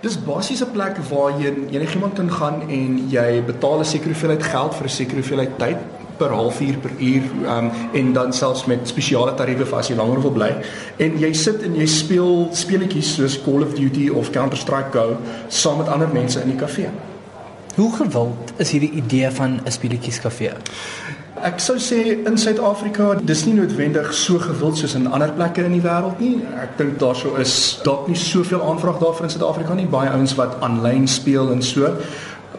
Dis basies 'n plek waar jy enigiemand kan gaan en jy betaal 'n sekere hoeveelheid geld vir 'n sekere hoeveelheid tyd per halfuur per uur um, en dan selfs met spesiale tariewe vir as jy langer wil bly. En jy sit en jy speel speletjies soos Call of Duty of Counter-Strike Go saam met ander mense in die kafee. Hoe gewild is hierdie idee van 'n speletjieskafee? Ek sou sê in Suid-Afrika dis nie noodwendig so gewild soos in ander plekke in die wêreld nie. Ek dink daarso is dalk nie soveel aanvraag daarvoor in Suid-Afrika nie. Baie ouens wat aanlyn speel en so.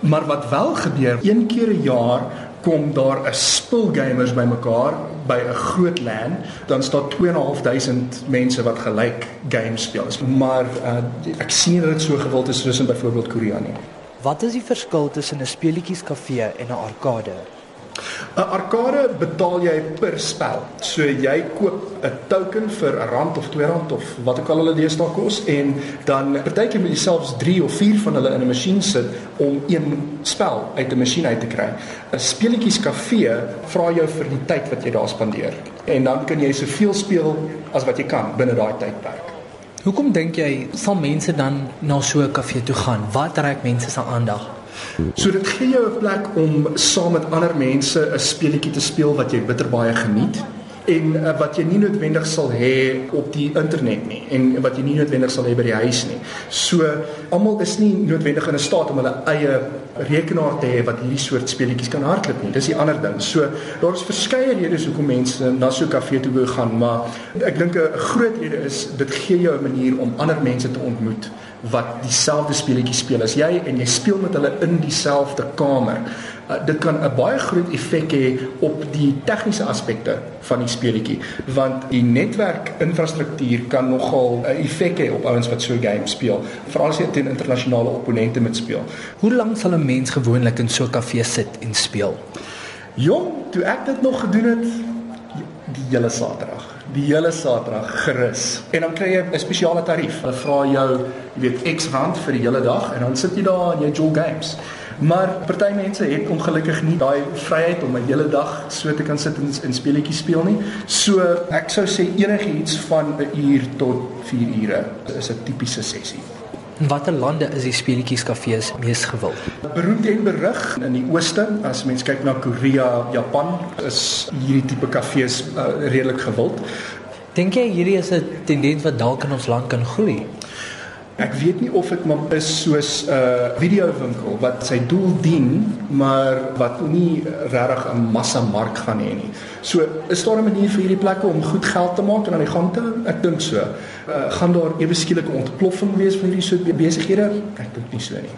Maar wat wel gebeur, een keer 'n jaar kom daar 'n spul gamers bymekaar by 'n groot LAN, dan staan 2.500 mense wat gelyk games speel. Maar uh, ek sien dat dit so gewild is soos in byvoorbeeld Korea nie. Wat is die verskil tussen 'n speletjieskafee en 'n arkade? 'n Arkade betaal jy per spel. So jy koop 'n token vir 'n rand of 2 rand of wat ook al hulle deesdae kos en dan partykeer moet jy selfs 3 of 4 van hulle in 'n masjien sit om een spel uit 'n masjien uit te kry. 'n Speletjieskafee vra jou vir die tyd wat jy daar spandeer. En dan kan jy soveel speel as wat jy kan binne daai tydperk. Hoekom dink jy sal mense dan na so 'n kafee toe gaan? Wat trek mense se aandag? So dit gee jou 'n plek om saam met ander mense 'n speletjie te speel wat jy bitter baie geniet en uh, wat jy nie noodwendig sal hê op die internet nie en wat jy nie noodwendig sal hê by die huis nie. So almal is nie noodwendig in 'n staat om hulle eie rekenaar te hê wat hierdie soort speletjies kan hardloop nie. Dis die ander ding. So daar is verskeie redes hoekom mense na so 'n kafee toe wil gaan, maar ek dink 'n groot rede is dit gee jou 'n manier om ander mense te ontmoet wat dieselfde speletjie speel as jy en jy speel met hulle in dieselfde kamer. Uh, dit kan 'n baie groot effek hê op die tegniese aspekte van die speletjie want die netwerk infrastruktuur kan nogal 'n effek hê op ouens wat so 'n game speel veral as jy teen internasionale opponente moet speel. Hoe lank sal 'n mens gewoonlik in so 'n kafee sit en speel? Jong, toe ek dit nog gedoen het die hele Saterdag. Die hele Saterdag gerus. En dan kry jy 'n spesiale tarief. Hulle vra jou, jy weet, X rand vir die hele dag en dan sit jy daar en jy jol games. Maar party mense het ongelukkig nie daai vryheid om 'n hele dag so te kan sit en in speletjies speel nie. So ek sou sê enigiets van 'n uur tot 4 ure is 'n tipiese sessie. In watter lande is die speletjieskafees mees gewild? Beroemd en berig in die ooste, as mens kyk na Korea, Japan, is hierdie tipe kafees uh, redelik gewild. Dink jy hierdie is 'n tendens wat dalk in ons land kan groei? Ek weet nie of dit maar is soos 'n uh, videowinkel wat sy doel dien, maar wat nie regtig 'n massa mark gaan hê nie. So, is daar 'n manier vir hierdie plekke om goed geld te maak en aan die gang te hou? Ek dink so. Uh, gaan daar ewe skielike ontploffing wees van hierdie soort besighede? Ek dink nie so nie.